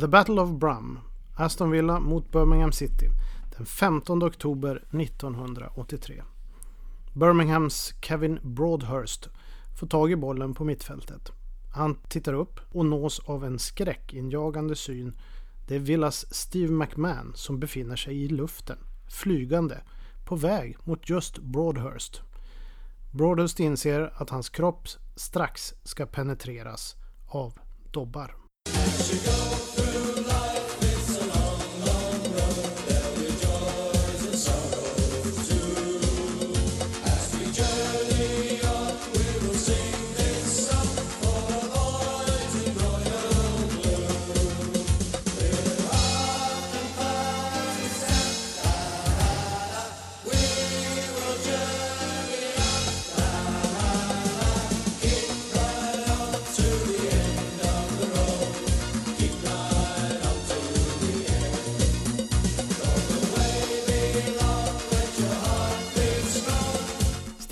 The Battle of Brum, Aston Villa mot Birmingham City den 15 oktober 1983. Birminghams Kevin Broadhurst får tag i bollen på mittfältet. Han tittar upp och nås av en skräckinjagande syn. Det är Villas Steve McMahon som befinner sig i luften, flygande, på väg mot just Broadhurst. Broadhurst inser att hans kropp strax ska penetreras av dobbar.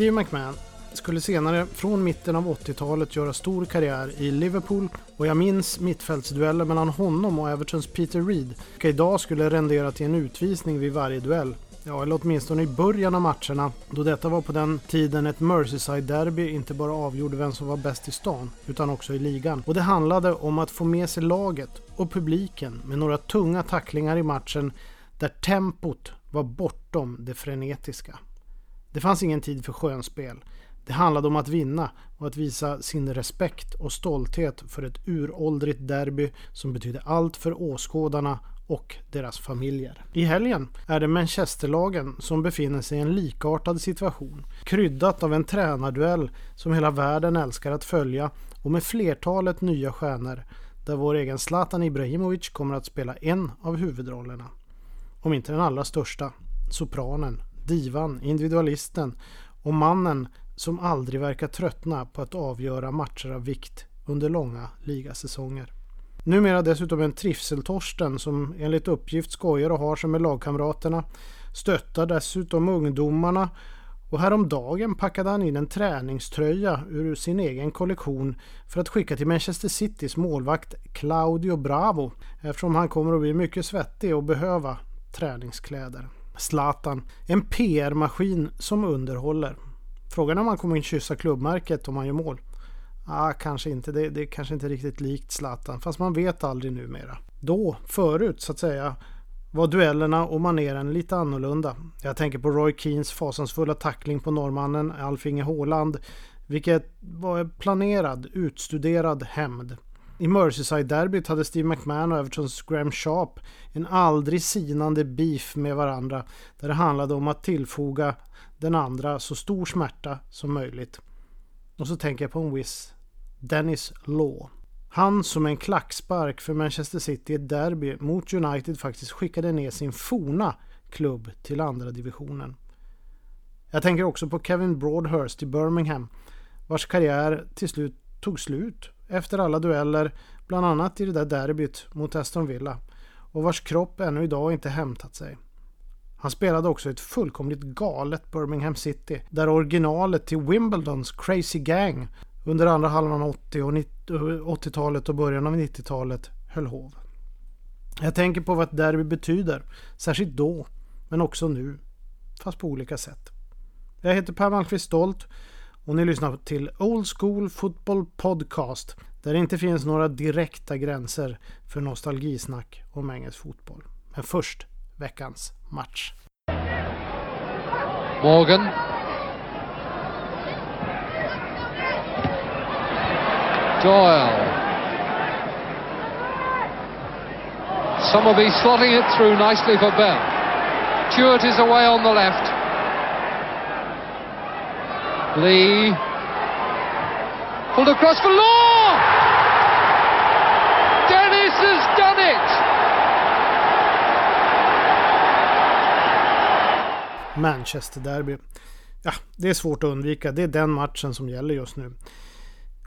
Steve McMahon skulle senare från mitten av 80-talet göra stor karriär i Liverpool och jag minns mittfältsdueller mellan honom och Evertons Peter Reed, vilka idag skulle rendera till en utvisning vid varje duell. Ja, eller åtminstone i början av matcherna, då detta var på den tiden ett Merseyside-derby inte bara avgjorde vem som var bäst i stan, utan också i ligan. Och det handlade om att få med sig laget och publiken med några tunga tacklingar i matchen där tempot var bortom det frenetiska. Det fanns ingen tid för skönspel. Det handlade om att vinna och att visa sin respekt och stolthet för ett uråldrigt derby som betydde allt för åskådarna och deras familjer. I helgen är det Manchesterlagen som befinner sig i en likartad situation. Kryddat av en tränarduell som hela världen älskar att följa och med flertalet nya stjärnor där vår egen Zlatan Ibrahimovic kommer att spela en av huvudrollerna. Om inte den allra största, sopranen divan, individualisten och mannen som aldrig verkar tröttna på att avgöra matcher av vikt under långa ligasäsonger. Numera dessutom en trivseltorsten som enligt uppgift skojar och har sig med lagkamraterna, stöttar dessutom ungdomarna och häromdagen packade han in en träningströja ur sin egen kollektion för att skicka till Manchester Citys målvakt Claudio Bravo eftersom han kommer att bli mycket svettig och behöva träningskläder. Zlatan. En PR-maskin som underhåller. Frågan är om han kommer att kyssa klubbmärket om han gör mål. Ah, kanske inte. Det, det är kanske inte riktigt likt Zlatan. Fast man vet aldrig numera. Då, förut så att säga, var duellerna och maneren lite annorlunda. Jag tänker på Roy Keens fasansfulla tackling på norrmannen Alf Inge Haaland. Vilket var planerad, utstuderad hämnd. I Merseyside-derbyt hade Steve McMahon och Evertons Graham Sharp en aldrig sinande beef med varandra där det handlade om att tillfoga den andra så stor smärta som möjligt. Och så tänker jag på en viss Dennis Law. Han som en klackspark för Manchester City i ett derby mot United faktiskt skickade ner sin forna klubb till andra divisionen. Jag tänker också på Kevin Broadhurst i Birmingham vars karriär till slut tog slut efter alla dueller, bland annat i det där derbyt mot Aston Villa och vars kropp ännu idag inte hämtat sig. Han spelade också ett fullkomligt galet Birmingham City där originalet till Wimbledons Crazy Gang under andra halvan av 80 och 80-talet och början av 90-talet höll hov. Jag tänker på vad ett derby betyder, särskilt då, men också nu, fast på olika sätt. Jag heter Per Malmqvist Stolt och ni lyssnar till Old School Football Podcast där det inte finns några direkta gränser för nostalgisnack om engelsk fotboll. Men först veckans match. Morgan. Doyle. Somerby slotting it through nicely for Bell. Stewart is away on the left. Lee. Pulled across for Law! Dennis has done it! Manchester Derby. Ja, det är svårt att undvika. Det är den matchen som gäller just nu.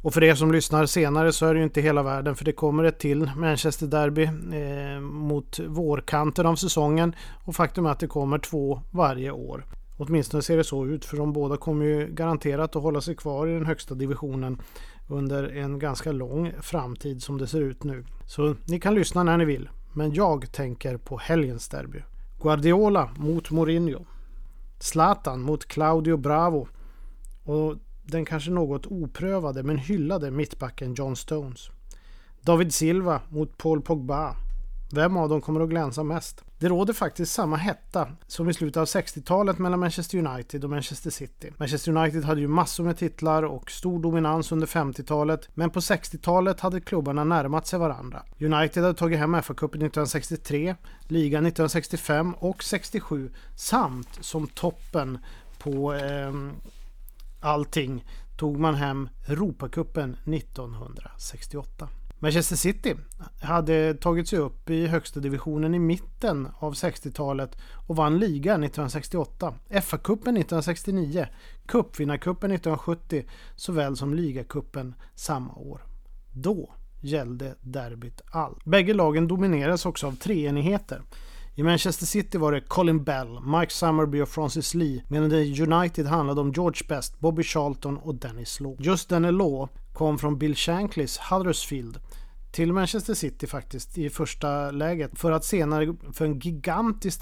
Och för er som lyssnar senare så är det ju inte hela världen för det kommer ett till Manchester Derby eh, mot vårkanten av säsongen och faktum är att det kommer två varje år. Åtminstone ser det så ut för de båda kommer ju garanterat att hålla sig kvar i den högsta divisionen under en ganska lång framtid som det ser ut nu. Så ni kan lyssna när ni vill. Men jag tänker på helgens derby. Guardiola mot Mourinho. Zlatan mot Claudio Bravo. Och den kanske något oprövade men hyllade mittbacken John Stones. David Silva mot Paul Pogba. Vem av dem kommer att glänsa mest? Det råder faktiskt samma hetta som i slutet av 60-talet mellan Manchester United och Manchester City. Manchester United hade ju massor med titlar och stor dominans under 50-talet, men på 60-talet hade klubbarna närmat sig varandra. United hade tagit hem FA-cupen 1963, ligan 1965 och 67 samt som toppen på eh, allting tog man hem Europacupen 1968. Manchester City hade tagit sig upp i högsta divisionen i mitten av 60-talet och vann ligan 1968, FA-cupen 1969, cupvinnarcupen 1970 såväl som ligacupen samma år. Då gällde derbyt allt. Bägge lagen dominerades också av treenigheter. I Manchester City var det Colin Bell, Mike Summerby och Francis Lee medan det i United handlade om George Best, Bobby Charlton och Dennis Law. Just Dennis Law kom från Bill Shanklys Huddersfield till Manchester City faktiskt i första läget för att senare för en gigantisk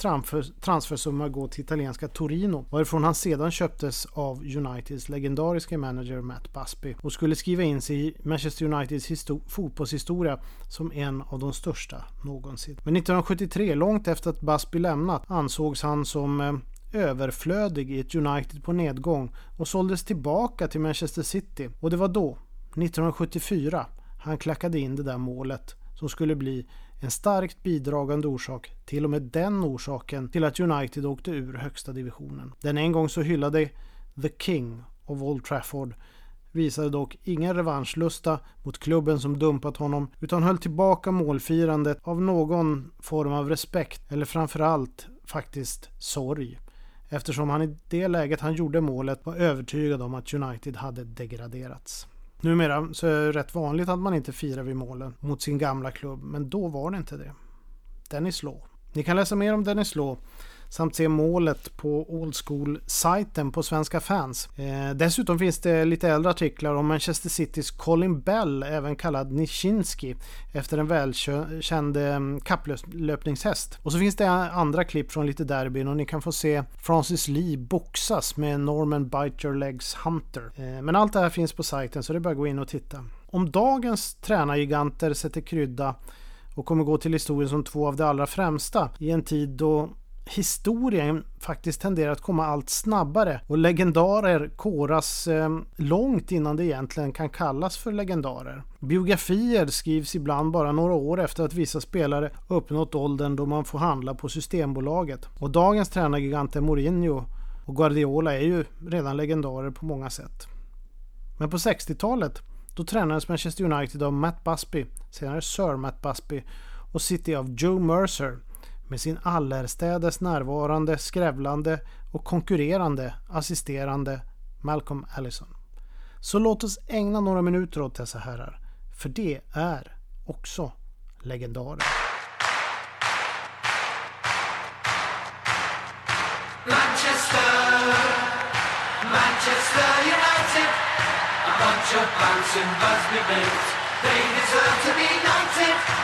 transfersumma gå till italienska Torino varifrån han sedan köptes av Uniteds legendariska manager Matt Busby och skulle skriva in sig i Manchester Uniteds fotbollshistoria som en av de största någonsin. Men 1973, långt efter att Busby lämnat, ansågs han som eh, överflödig i ett United på nedgång och såldes tillbaka till Manchester City. Och det var då, 1974, han klackade in det där målet som skulle bli en starkt bidragande orsak, till och med den orsaken, till att United åkte ur högsta divisionen. Den en gång så hyllade The King of Old Trafford visade dock ingen revanschlusta mot klubben som dumpat honom utan höll tillbaka målfirandet av någon form av respekt eller framförallt faktiskt sorg eftersom han i det läget han gjorde målet var övertygad om att United hade degraderats. Numera så är det rätt vanligt att man inte firar vid målen mot sin gamla klubb, men då var det inte det. Dennis Law. Ni kan läsa mer om Dennis Law samt se målet på Old School-sajten på Svenska fans. Eh, dessutom finns det lite äldre artiklar om Manchester Citys Colin Bell, även kallad Nishinsky, efter en välkänd eh, kapplöpningshäst. Och så finns det andra klipp från lite derbyn och ni kan få se Francis Lee boxas med Norman Bite Your Legs Hunter. Eh, men allt det här finns på sajten så det är bara att gå in och titta. Om dagens tränargiganter sätter krydda och kommer gå till historien som två av de allra främsta i en tid då historien faktiskt tenderar att komma allt snabbare och legendarer koras eh, långt innan det egentligen kan kallas för legendarer. Biografier skrivs ibland bara några år efter att vissa spelare uppnått åldern då man får handla på Systembolaget. Och dagens tränargiganter Mourinho och Guardiola är ju redan legendarer på många sätt. Men på 60-talet då tränades Manchester United av Matt Busby, senare Sir Matt Busby och City av Joe Mercer med sin allerstädes närvarande, skrävlande och konkurrerande assisterande Malcolm Allison. Så låt oss ägna några minuter åt dessa herrar, för det är också legendarer. Manchester, Manchester United A bunch of bouncing Busby babes They deserve to be knighted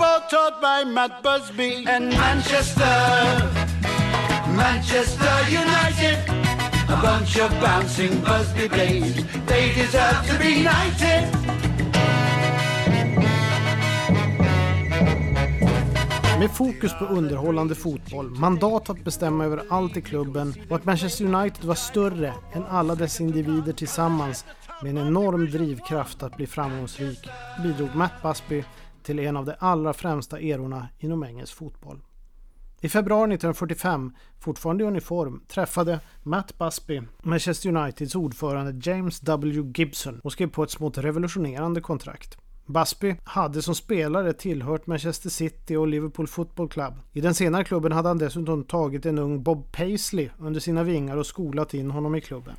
football taught by Matt Busby and Manchester. Manchester United. A bunch of bouncing Busby Blaze. They deserve to be knighted. Med fokus på underhållande fotboll, mandat att bestämma över allt i klubben och att Manchester United var större än alla dess individer tillsammans med en enorm drivkraft att bli framgångsrik bidrog Matt Busby till en av de allra främsta erorna inom engelsk fotboll. I februari 1945, fortfarande i uniform, träffade Matt Busby Manchester Uniteds ordförande James W. Gibson och skrev på ett smått revolutionerande kontrakt. Busby hade som spelare tillhört Manchester City och Liverpool Football Club. I den senare klubben hade han dessutom tagit en ung Bob Paisley under sina vingar och skolat in honom i klubben.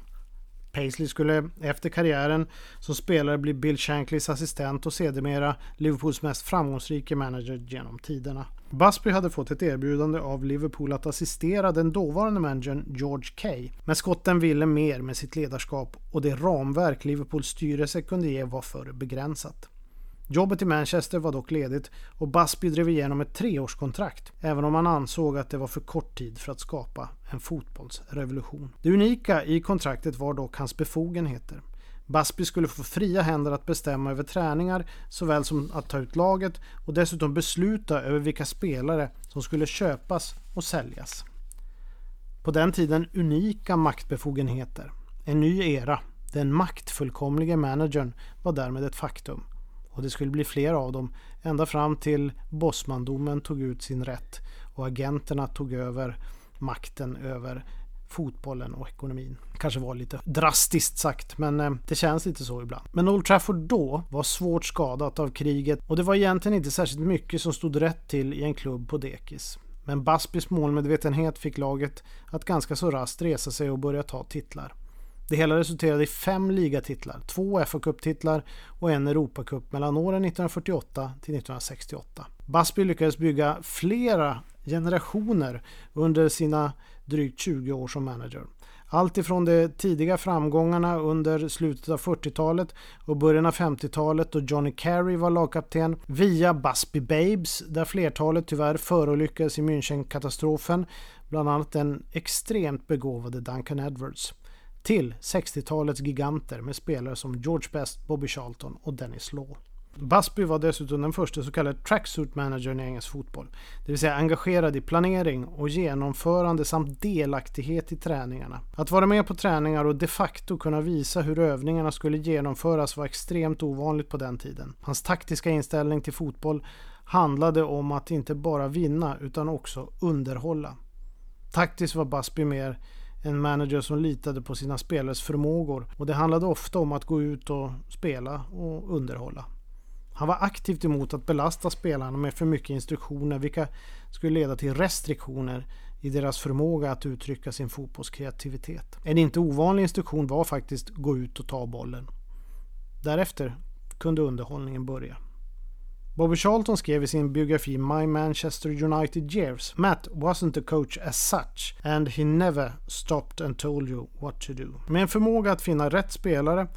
Paisley skulle efter karriären som spelare bli Bill Shankleys assistent och sedermera Liverpools mest framgångsrike manager genom tiderna. Busby hade fått ett erbjudande av Liverpool att assistera den dåvarande managern George Kay. Men skotten ville mer med sitt ledarskap och det ramverk Liverpools styrelse kunde ge var för begränsat. Jobbet i Manchester var dock ledigt och Busby drev igenom ett treårskontrakt, även om han ansåg att det var för kort tid för att skapa en fotbollsrevolution. Det unika i kontraktet var dock hans befogenheter. Busby skulle få fria händer att bestämma över träningar såväl som att ta ut laget och dessutom besluta över vilka spelare som skulle köpas och säljas. På den tiden unika maktbefogenheter. En ny era. Den maktfullkomlige managern var därmed ett faktum och det skulle bli fler av dem ända fram till bossmandomen tog ut sin rätt och agenterna tog över makten över fotbollen och ekonomin. Kanske var lite drastiskt sagt, men eh, det känns lite så ibland. Men Old Trafford då var svårt skadat av kriget och det var egentligen inte särskilt mycket som stod rätt till i en klubb på dekis. Men Basbys målmedvetenhet fick laget att ganska så raskt resa sig och börja ta titlar. Det hela resulterade i fem ligatitlar, två fa Cup-titlar och en Europacup mellan åren 1948 till 1968. Busby lyckades bygga flera generationer under sina drygt 20 år som manager. Allt ifrån de tidiga framgångarna under slutet av 40-talet och början av 50-talet då Johnny Carey var lagkapten via Busby Babes där flertalet tyvärr förolyckades i Münchenkatastrofen. bland annat den extremt begåvade Duncan Edwards till 60-talets giganter med spelare som George Best, Bobby Charlton och Dennis Law. Busby var dessutom den första så kallade tracksuit managern i engelsk fotboll. Det vill säga engagerad i planering och genomförande samt delaktighet i träningarna. Att vara med på träningar och de facto kunna visa hur övningarna skulle genomföras var extremt ovanligt på den tiden. Hans taktiska inställning till fotboll handlade om att inte bara vinna utan också underhålla. Taktiskt var Busby mer en manager som litade på sina spelares förmågor och det handlade ofta om att gå ut och spela och underhålla. Han var aktivt emot att belasta spelarna med för mycket instruktioner vilka skulle leda till restriktioner i deras förmåga att uttrycka sin fotbollskreativitet. En inte ovanlig instruktion var faktiskt gå ut och ta bollen. Därefter kunde underhållningen börja. Bobby Charlton skrev i sin biografi My Manchester United Years Matt wasn't a coach as such and he never stopped and told you what to do. Med en förmåga att finna rätt spelare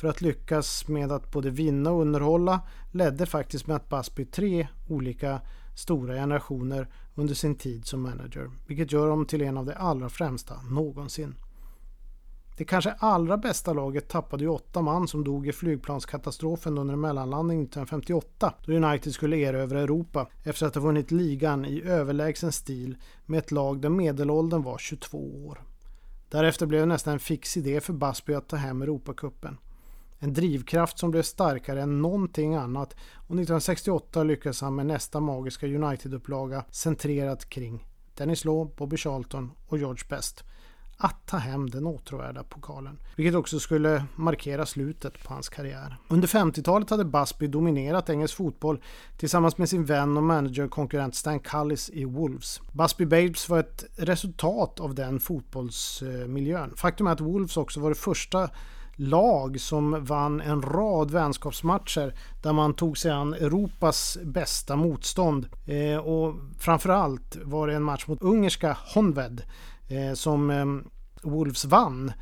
för att lyckas med att både vinna och underhålla ledde faktiskt Matt Busby tre olika stora generationer under sin tid som manager, vilket gör honom till en av de allra främsta någonsin. Det kanske allra bästa laget tappade ju åtta man som dog i flygplanskatastrofen under en mellanlandning 1958 då United skulle erövra Europa efter att ha vunnit ligan i överlägsen stil med ett lag där medelåldern var 22 år. Därefter blev det nästan en fix idé för Busby att ta hem Europacupen. En drivkraft som blev starkare än någonting annat och 1968 lyckades han med nästa magiska United-upplaga centrerat kring Dennis Law, Bobby Charlton och George Best att ta hem den åtråvärda pokalen, vilket också skulle markera slutet på hans karriär. Under 50-talet hade Busby dominerat engelsk fotboll tillsammans med sin vän och managerkonkurrent Stan Cullis i Wolves. Busby Babes var ett resultat av den fotbollsmiljön. Faktum är att Wolves också var det första lag som vann en rad vänskapsmatcher där man tog sig an Europas bästa motstånd. Eh, och framförallt var det en match mot ungerska Honved Eh, som eh, Wolves vann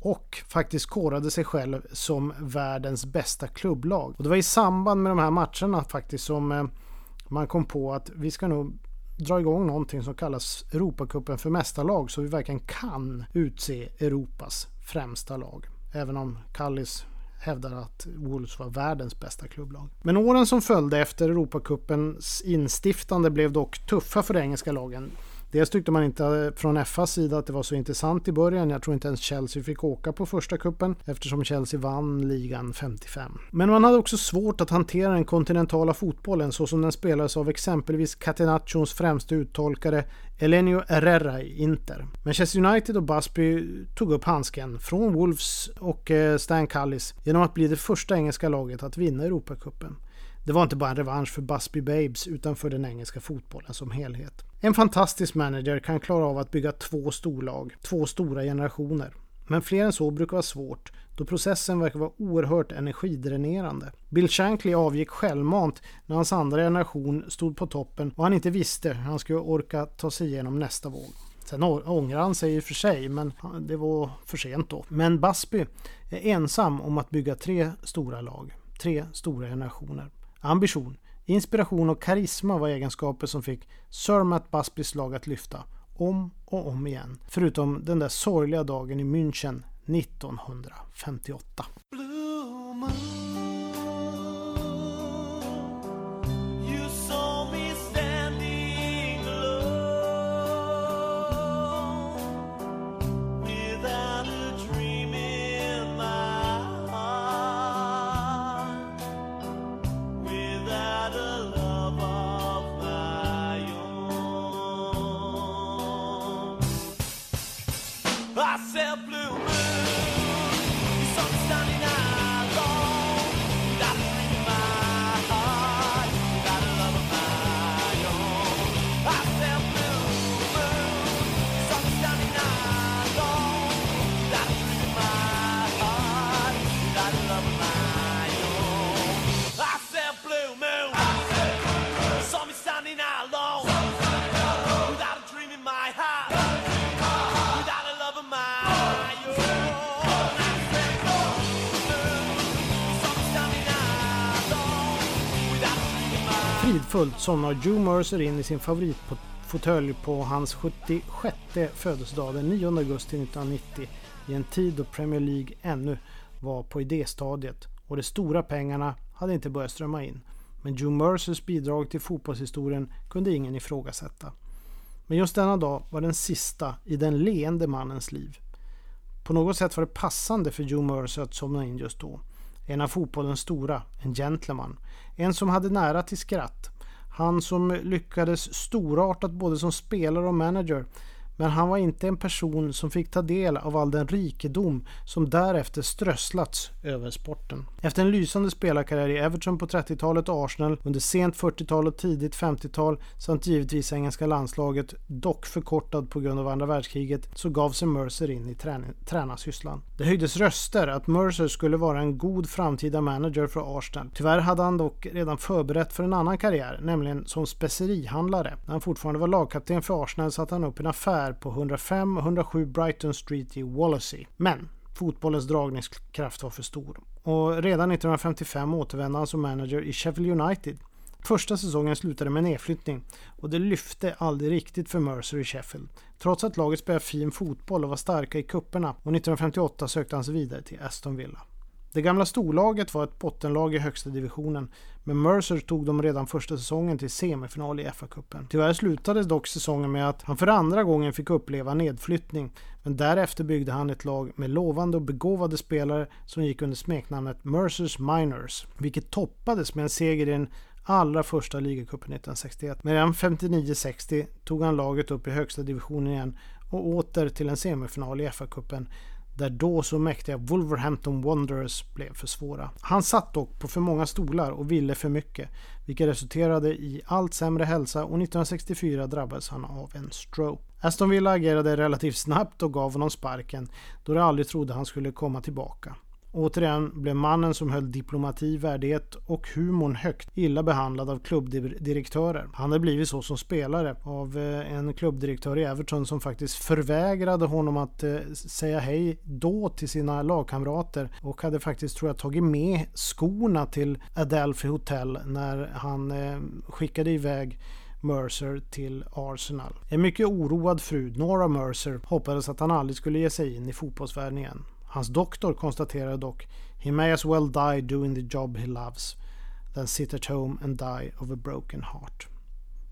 och faktiskt korade sig själv som världens bästa klubblag. Och det var i samband med de här matcherna faktiskt som eh, man kom på att vi ska nog dra igång någonting som kallas Europacupen för mästarlag så vi verkligen kan utse Europas främsta lag. Även om Kallis hävdar att Wolves var världens bästa klubblag. Men åren som följde efter Europacupens instiftande blev dock tuffa för de engelska lagen. Dels tyckte man inte eh, från FAs sida att det var så intressant i början. Jag tror inte ens Chelsea fick åka på första kuppen eftersom Chelsea vann ligan 55. Men man hade också svårt att hantera den kontinentala fotbollen så som den spelades av exempelvis Catenaccios främste uttolkare Elenio Herrera i Inter. Manchester United och Busby tog upp handsken från Wolves och eh, Stan Cullis genom att bli det första engelska laget att vinna Europacupen. Det var inte bara en revansch för Busby Babes utan för den engelska fotbollen som helhet. En fantastisk manager kan klara av att bygga två storlag, två stora generationer. Men fler än så brukar vara svårt då processen verkar vara oerhört energidränerande. Bill Shankly avgick självmant när hans andra generation stod på toppen och han inte visste hur han skulle orka ta sig igenom nästa våg. Sen ångrar han sig i och för sig, men det var för sent då. Men Busby är ensam om att bygga tre stora lag, tre stora generationer. Ambition, inspiration och karisma var egenskaper som fick Sir Matt Busbys lag att lyfta om och om igen. Förutom den där sorgliga dagen i München 1958. Fridfullt somnar Joe Mercer in i sin favoritfåtölj på hans 76 födelsedag den 9 augusti 1990 i en tid då Premier League ännu var på idéstadiet och de stora pengarna hade inte börjat strömma in. Men Joe Mercers bidrag till fotbollshistorien kunde ingen ifrågasätta. Men just denna dag var den sista i den leende mannens liv. På något sätt var det passande för Joe Mercer att somna in just då. En av fotbollens stora, en gentleman. En som hade nära till skratt. Han som lyckades storartat både som spelare och manager men han var inte en person som fick ta del av all den rikedom som därefter strösslats över sporten. Efter en lysande spelarkarriär i Everton på 30-talet och Arsenal under sent 40-tal och tidigt 50-tal samt givetvis engelska landslaget, dock förkortad på grund av andra världskriget, så gav sig Mercer in i tränarsysslan. Det höjdes röster att Mercer skulle vara en god framtida manager för Arsenal. Tyvärr hade han dock redan förberett för en annan karriär, nämligen som specerihandlare. När han fortfarande var lagkapten för Arsenal satte han upp en affär affär på 105 och 107 Brighton Street i Wallasey. Men fotbollens dragningskraft var för stor. Och redan 1955 återvände han som manager i Sheffield United. Första säsongen slutade med nedflyttning och det lyfte aldrig riktigt för Mercer i Sheffield. Trots att laget spelade fin fotboll och var starka i kupperna och 1958 sökte han sig vidare till Aston Villa. Det gamla storlaget var ett bottenlag i högsta divisionen, men Mercer tog dem redan första säsongen till semifinal i FA-cupen. Tyvärr slutade dock säsongen med att han för andra gången fick uppleva nedflyttning, men därefter byggde han ett lag med lovande och begåvade spelare som gick under smeknamnet Mercers Miners, vilket toppades med en seger i den allra första ligacupen 1961. Men redan 59-60 tog han laget upp i högsta divisionen igen och åter till en semifinal i FA-cupen där då så mäktiga Wolverhampton Wanderers blev för svåra. Han satt dock på för många stolar och ville för mycket, vilket resulterade i allt sämre hälsa och 1964 drabbades han av en stroke. Aston Villa agerade relativt snabbt och gav honom sparken då de aldrig trodde han skulle komma tillbaka. Återigen blev mannen som höll diplomati, värdighet och humorn högt illa behandlad av klubbdirektörer. Han hade blivit så som spelare av eh, en klubbdirektör i Everton som faktiskt förvägrade honom att eh, säga hej då till sina lagkamrater och hade faktiskt tror jag tagit med skorna till Adelphi Hotel när han eh, skickade iväg Mercer till Arsenal. En mycket oroad fru, Nora Mercer, hoppades att han aldrig skulle ge sig in i fotbollsvärlden igen. Hans doktor konstaterade dock “He may as well die doing the job he loves than sit at home and die of a broken heart”.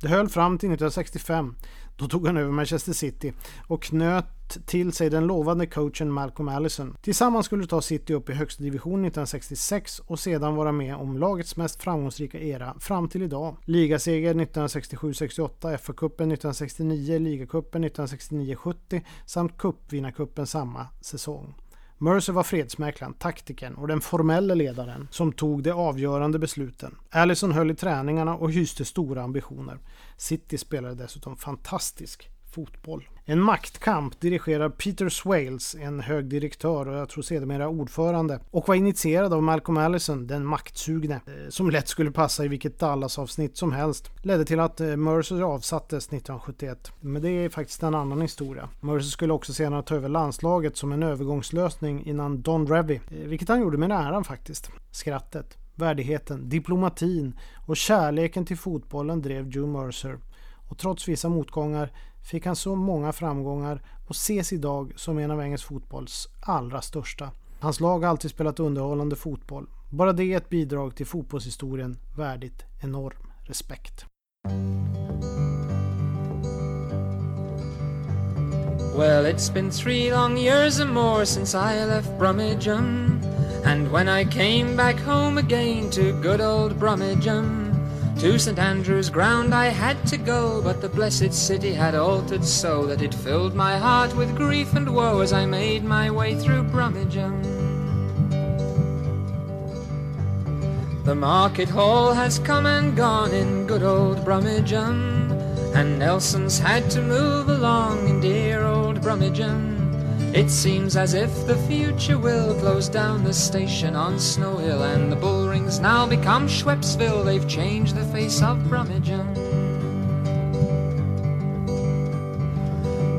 Det höll fram till 1965. Då tog han över Manchester City och knöt till sig den lovande coachen Malcolm Allison. Tillsammans skulle ta City upp i högsta division 1966 och sedan vara med om lagets mest framgångsrika era fram till idag. Ligaseger 1967-68, FA-cupen 1969, ligacupen 1969-70 samt cupvinnarcupen samma säsong. Mercer var fredsmäklaren, taktikern och den formella ledaren som tog de avgörande besluten. Allison höll i träningarna och hyste stora ambitioner. City spelade dessutom fantastisk fotboll. En maktkamp dirigerad Peter Swales, en hög direktör och jag tror sedermera ordförande, och var initierad av Malcolm Allison, den maktsugne, eh, som lätt skulle passa i vilket Dallas-avsnitt som helst, ledde till att eh, Mercer avsattes 1971. Men det är faktiskt en annan historia. Mercer skulle också senare ta över landslaget som en övergångslösning innan Don Revy, eh, vilket han gjorde med äran faktiskt. Skrattet, värdigheten, diplomatin och kärleken till fotbollen drev Joe Mercer. Och trots vissa motgångar fick han så många framgångar och ses idag som en av engelsk fotbolls allra största. Hans lag har alltid spelat underhållande fotboll. Bara det är ett bidrag till fotbollshistorien värdigt enorm respekt. Well, it's been three long years or more since I left Brummagem. And when I came back home again to good old Brummagem To St Andrew's ground I had to go, but the blessed city had altered so that it filled my heart with grief and woe as I made my way through Brummagem. The market hall has come and gone in good old Brummagem, and Nelson's had to move along in dear old Brummagem. It seems as if the future will close down the station on Snow Hill and the bull rings now become Schweppesville. They've changed the face of Brummagem.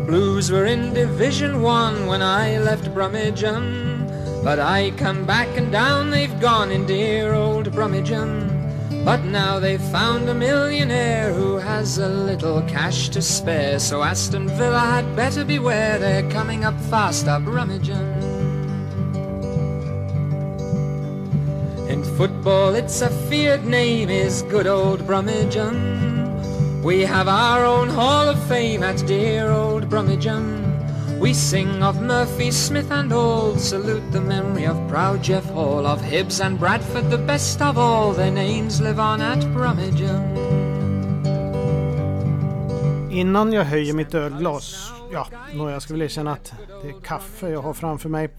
Blues were in Division One when I left Brummagem, but I come back and down they've gone in dear old Brummagem. But now they've found a millionaire who has a little cash to spare. So Aston Villa had better beware, they're coming up fast up Rummagem. In football, it's a feared name, is good old Brummagem. We have our own Hall of Fame at dear old Brummagem. We sing of Murphy, Smith and all, salute the memory of proud Jeff Hall, of Hibbs and Bradford, the best of all, their names live on at Brummagem. Innan jag höjer mitt ölglas, ja, nå, jag ska väl erkänna att det är kaffe jag har framför mig.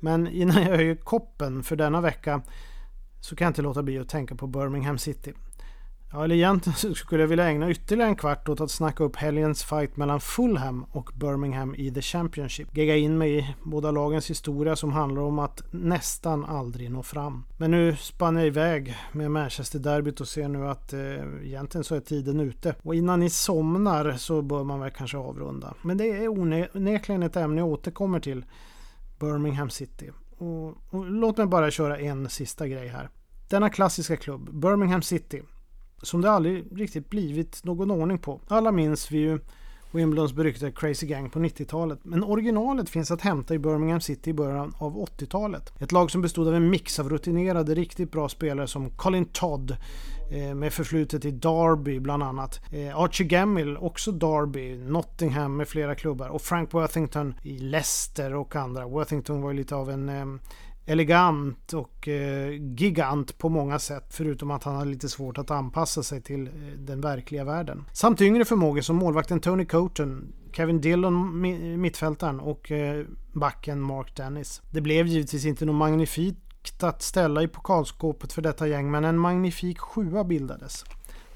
Men innan jag höjer koppen för denna vecka så kan jag inte låta bli att tänka på Birmingham City. Ja, eller egentligen skulle jag vilja ägna ytterligare en kvart åt att snacka upp helgens fight mellan Fulham och Birmingham i The Championship. Gegga in mig i båda lagens historia som handlar om att nästan aldrig nå fram. Men nu spann jag iväg med Manchester-derbyt och ser nu att eh, egentligen så är tiden ute. Och innan ni somnar så bör man väl kanske avrunda. Men det är onekligen ett ämne jag återkommer till. Birmingham City. Och, och låt mig bara köra en sista grej här. Denna klassiska klubb, Birmingham City, som det aldrig riktigt blivit någon ordning på. Alla minns vi ju Wimbledons beryktade Crazy Gang på 90-talet. Men originalet finns att hämta i Birmingham City i början av 80-talet. Ett lag som bestod av en mix av rutinerade, riktigt bra spelare som Colin Todd eh, med förflutet i Derby bland annat. Eh, Archie Gammill, också Derby, Nottingham med flera klubbar och Frank Worthington i Leicester och andra. Worthington var ju lite av en eh, elegant och eh, gigant på många sätt förutom att han har lite svårt att anpassa sig till eh, den verkliga världen. Samt yngre förmågor som målvakten Tony Coton, Kevin Dillon, mittfältaren och eh, backen Mark Dennis. Det blev givetvis inte något magnifikt att ställa i pokalskåpet för detta gäng men en magnifik sjua bildades.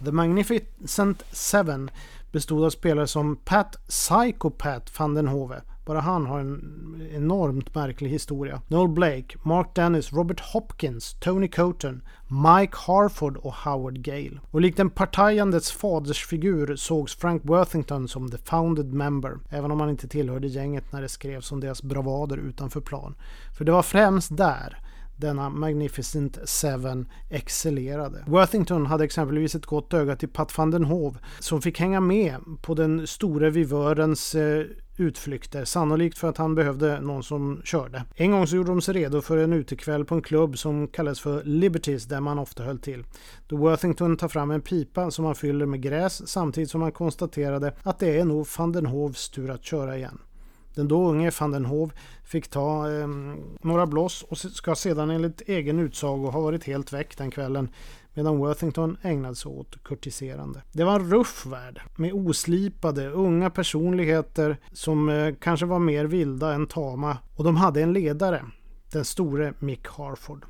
The Magnificent Seven bestod av spelare som Pat Psychopat van den Hove bara han har en enormt märklig historia. Noel Blake, Mark Dennis, Robert Hopkins, Tony Coton, Mike Harford och Howard Gale. Och likt en partajandets fadersfigur sågs Frank Worthington som the founded member, även om han inte tillhörde gänget när det skrevs om deras bravader utanför plan. För det var främst där denna Magnificent Seven excellerade. Worthington hade exempelvis ett gott öga till Pat van den Hove som fick hänga med på den store vivörens eh, utflykter, sannolikt för att han behövde någon som körde. En gång så gjorde de sig redo för en utekväll på en klubb som kallades för Liberties där man ofta höll till. Då Worthington tar fram en pipa som han fyller med gräs samtidigt som han konstaterade att det är nog van den Hovs tur att köra igen. Den då unge van den Hov fick ta eh, några blås och ska sedan enligt egen utsago ha varit helt väck den kvällen medan Worthington ägnade sig åt kurtiserande. Det var en ruff värld med oslipade, unga personligheter som eh, kanske var mer vilda än tama och de hade en ledare, den store Mick Harford.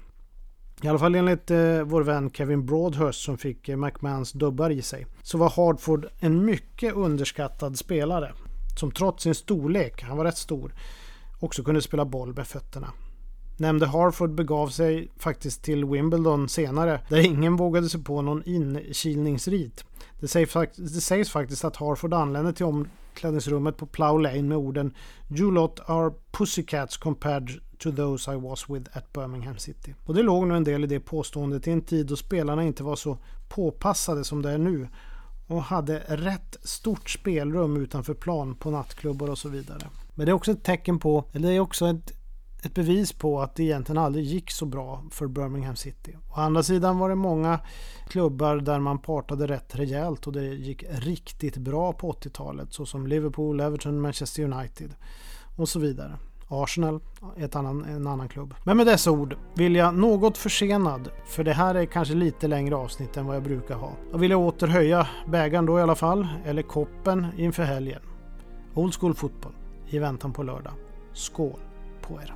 I alla fall enligt eh, vår vän Kevin Broadhurst som fick eh, McMahons dubbar i sig så var Hartford en mycket underskattad spelare som trots sin storlek, han var rätt stor, också kunde spela boll med fötterna. Nämnde Harford begav sig faktiskt till Wimbledon senare där ingen vågade sig på någon inkilningsrit. Det sägs, det sägs faktiskt att Harford anlände till omklädningsrummet på Plough Lane med orden “You lot are pussycats compared to those I was with at Birmingham City”. Och det låg nog en del i det påståendet i en tid då spelarna inte var så påpassade som det är nu och hade rätt stort spelrum utanför plan på nattklubbar och så vidare. Men det är också ett tecken på, eller det är också ett, ett bevis på att det egentligen aldrig gick så bra för Birmingham City. Å andra sidan var det många klubbar där man partade rätt rejält och det gick riktigt bra på 80-talet såsom Liverpool, Everton, Manchester United och så vidare. Arsenal, ett annan, en annan klubb. Men med dessa ord vill jag något försenad, för det här är kanske lite längre avsnitt än vad jag brukar ha. Och vill jag åter höja bägaren då i alla fall, eller koppen inför helgen. Old School Fotboll i väntan på lördag. Skål på er!